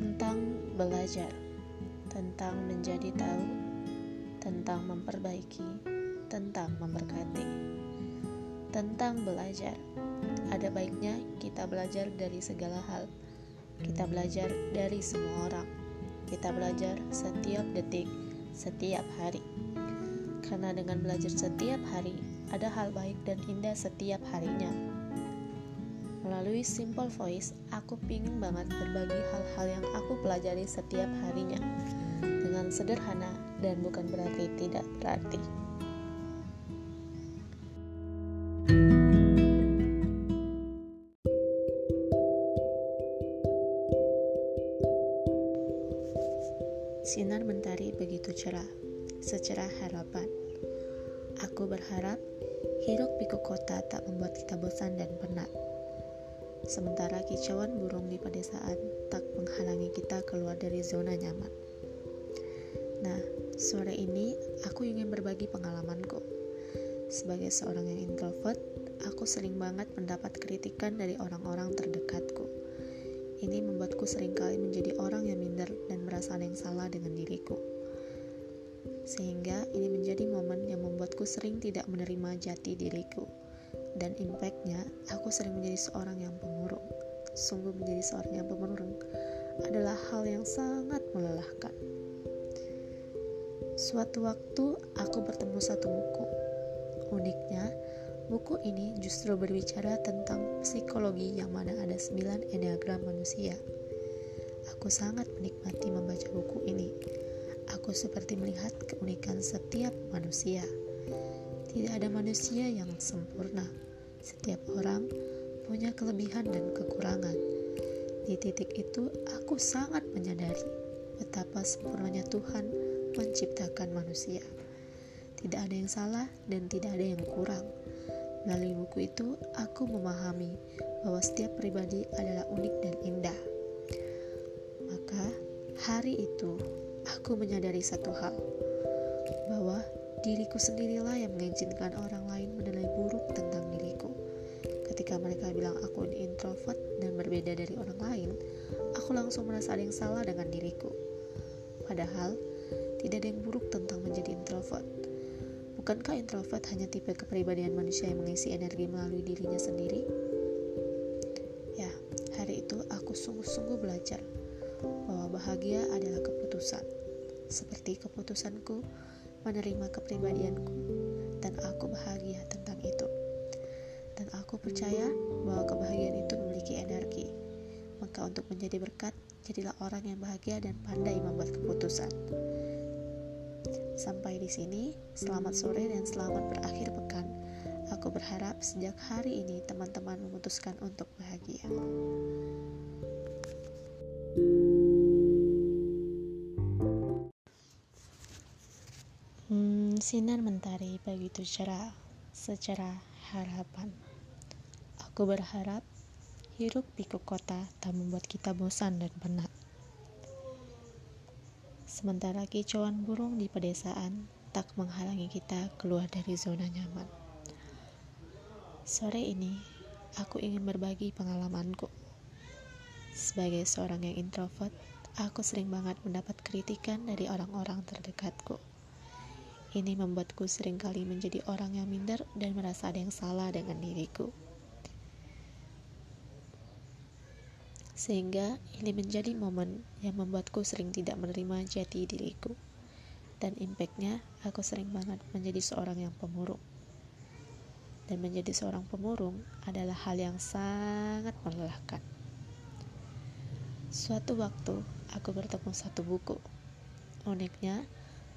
tentang belajar, tentang menjadi tahu, tentang memperbaiki, tentang memberkati, tentang belajar. Ada baiknya kita belajar dari segala hal. Kita belajar dari semua orang. Kita belajar setiap detik, setiap hari. Karena dengan belajar setiap hari, ada hal baik dan indah setiap harinya. Melalui Simple Voice, aku pingin banget berbagi hal-hal yang aku pelajari setiap harinya dengan sederhana dan bukan berarti tidak berarti. Sinar mentari begitu cerah, secerah harapan. Aku berharap hiruk pikuk kota tak membuat kita bosan dan penat. Sementara kicauan burung di pedesaan tak menghalangi kita keluar dari zona nyaman. Nah, sore ini aku ingin berbagi pengalamanku. Sebagai seorang yang introvert, aku sering banget mendapat kritikan dari orang-orang terdekatku. Ini membuatku sering kali menjadi orang yang minder dan merasa ada yang salah dengan diriku. Sehingga ini menjadi momen yang membuatku sering tidak menerima jati diriku dan impactnya aku sering menjadi seorang yang pemurung. Sungguh menjadi seorang yang pemurung adalah hal yang sangat melelahkan. Suatu waktu aku bertemu satu buku. Uniknya buku ini justru berbicara tentang psikologi yang mana ada 9 enneagram manusia. Aku sangat menikmati membaca buku ini. Aku seperti melihat keunikan setiap manusia. Tidak ada manusia yang sempurna. Setiap orang punya kelebihan dan kekurangan. Di titik itu, aku sangat menyadari betapa sempurnanya Tuhan menciptakan manusia. Tidak ada yang salah dan tidak ada yang kurang. Melalui buku itu, aku memahami bahwa setiap pribadi adalah unik dan indah. Maka, hari itu aku menyadari satu hal, bahwa Diriku sendirilah yang mengizinkan orang lain menilai buruk tentang. Ketika mereka bilang aku introvert dan berbeda dari orang lain, aku langsung merasa ada yang salah dengan diriku. Padahal, tidak ada yang buruk tentang menjadi introvert. Bukankah introvert hanya tipe kepribadian manusia yang mengisi energi melalui dirinya sendiri? Ya, hari itu aku sungguh-sungguh belajar bahwa bahagia adalah keputusan. Seperti keputusanku menerima kepribadianku dan aku bahagia tentang itu. Aku percaya bahwa kebahagiaan itu memiliki energi. Maka untuk menjadi berkat, jadilah orang yang bahagia dan pandai membuat keputusan. Sampai di sini, selamat sore dan selamat berakhir pekan. Aku berharap sejak hari ini teman-teman memutuskan untuk bahagia. Sinar mentari begitu cerah, secara harapan. Aku berharap hiruk pikuk kota tak membuat kita bosan dan penat. Sementara kicauan burung di pedesaan tak menghalangi kita keluar dari zona nyaman. Sore ini, aku ingin berbagi pengalamanku. Sebagai seorang yang introvert, aku sering banget mendapat kritikan dari orang-orang terdekatku ini membuatku sering kali menjadi orang yang minder dan merasa ada yang salah dengan diriku. Sehingga ini menjadi momen yang membuatku sering tidak menerima jati diriku. Dan impactnya, aku sering banget menjadi seorang yang pemurung. Dan menjadi seorang pemurung adalah hal yang sangat melelahkan. Suatu waktu, aku bertemu satu buku. Uniknya,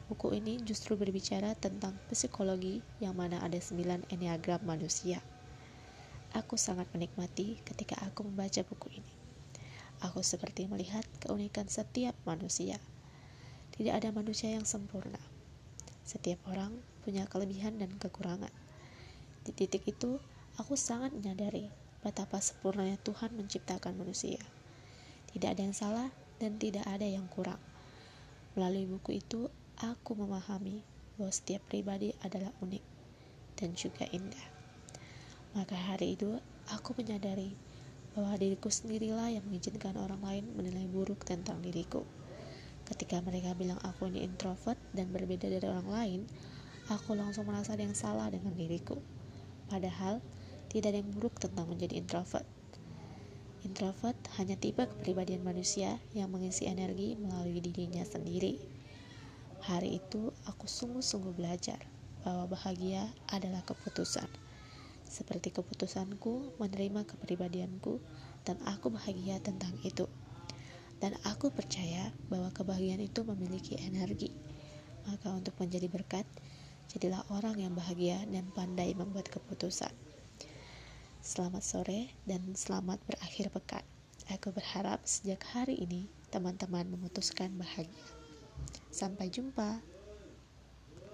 Buku ini justru berbicara tentang psikologi yang mana ada sembilan enneagram manusia. Aku sangat menikmati ketika aku membaca buku ini. Aku seperti melihat keunikan setiap manusia. Tidak ada manusia yang sempurna. Setiap orang punya kelebihan dan kekurangan. Di titik itu, aku sangat menyadari betapa sempurnanya Tuhan menciptakan manusia. Tidak ada yang salah dan tidak ada yang kurang. Melalui buku itu, aku memahami bahwa setiap pribadi adalah unik dan juga indah. Maka hari itu aku menyadari bahwa diriku sendirilah yang mengizinkan orang lain menilai buruk tentang diriku. Ketika mereka bilang aku ini introvert dan berbeda dari orang lain, aku langsung merasa ada yang salah dengan diriku. Padahal, tidak ada yang buruk tentang menjadi introvert. Introvert hanya tipe kepribadian manusia yang mengisi energi melalui dirinya sendiri. Hari itu, aku sungguh-sungguh belajar bahwa bahagia adalah keputusan seperti keputusanku menerima kepribadianku dan aku bahagia tentang itu. Dan aku percaya bahwa kebahagiaan itu memiliki energi. Maka untuk menjadi berkat, jadilah orang yang bahagia dan pandai membuat keputusan. Selamat sore dan selamat berakhir pekan. Aku berharap sejak hari ini teman-teman memutuskan bahagia. Sampai jumpa.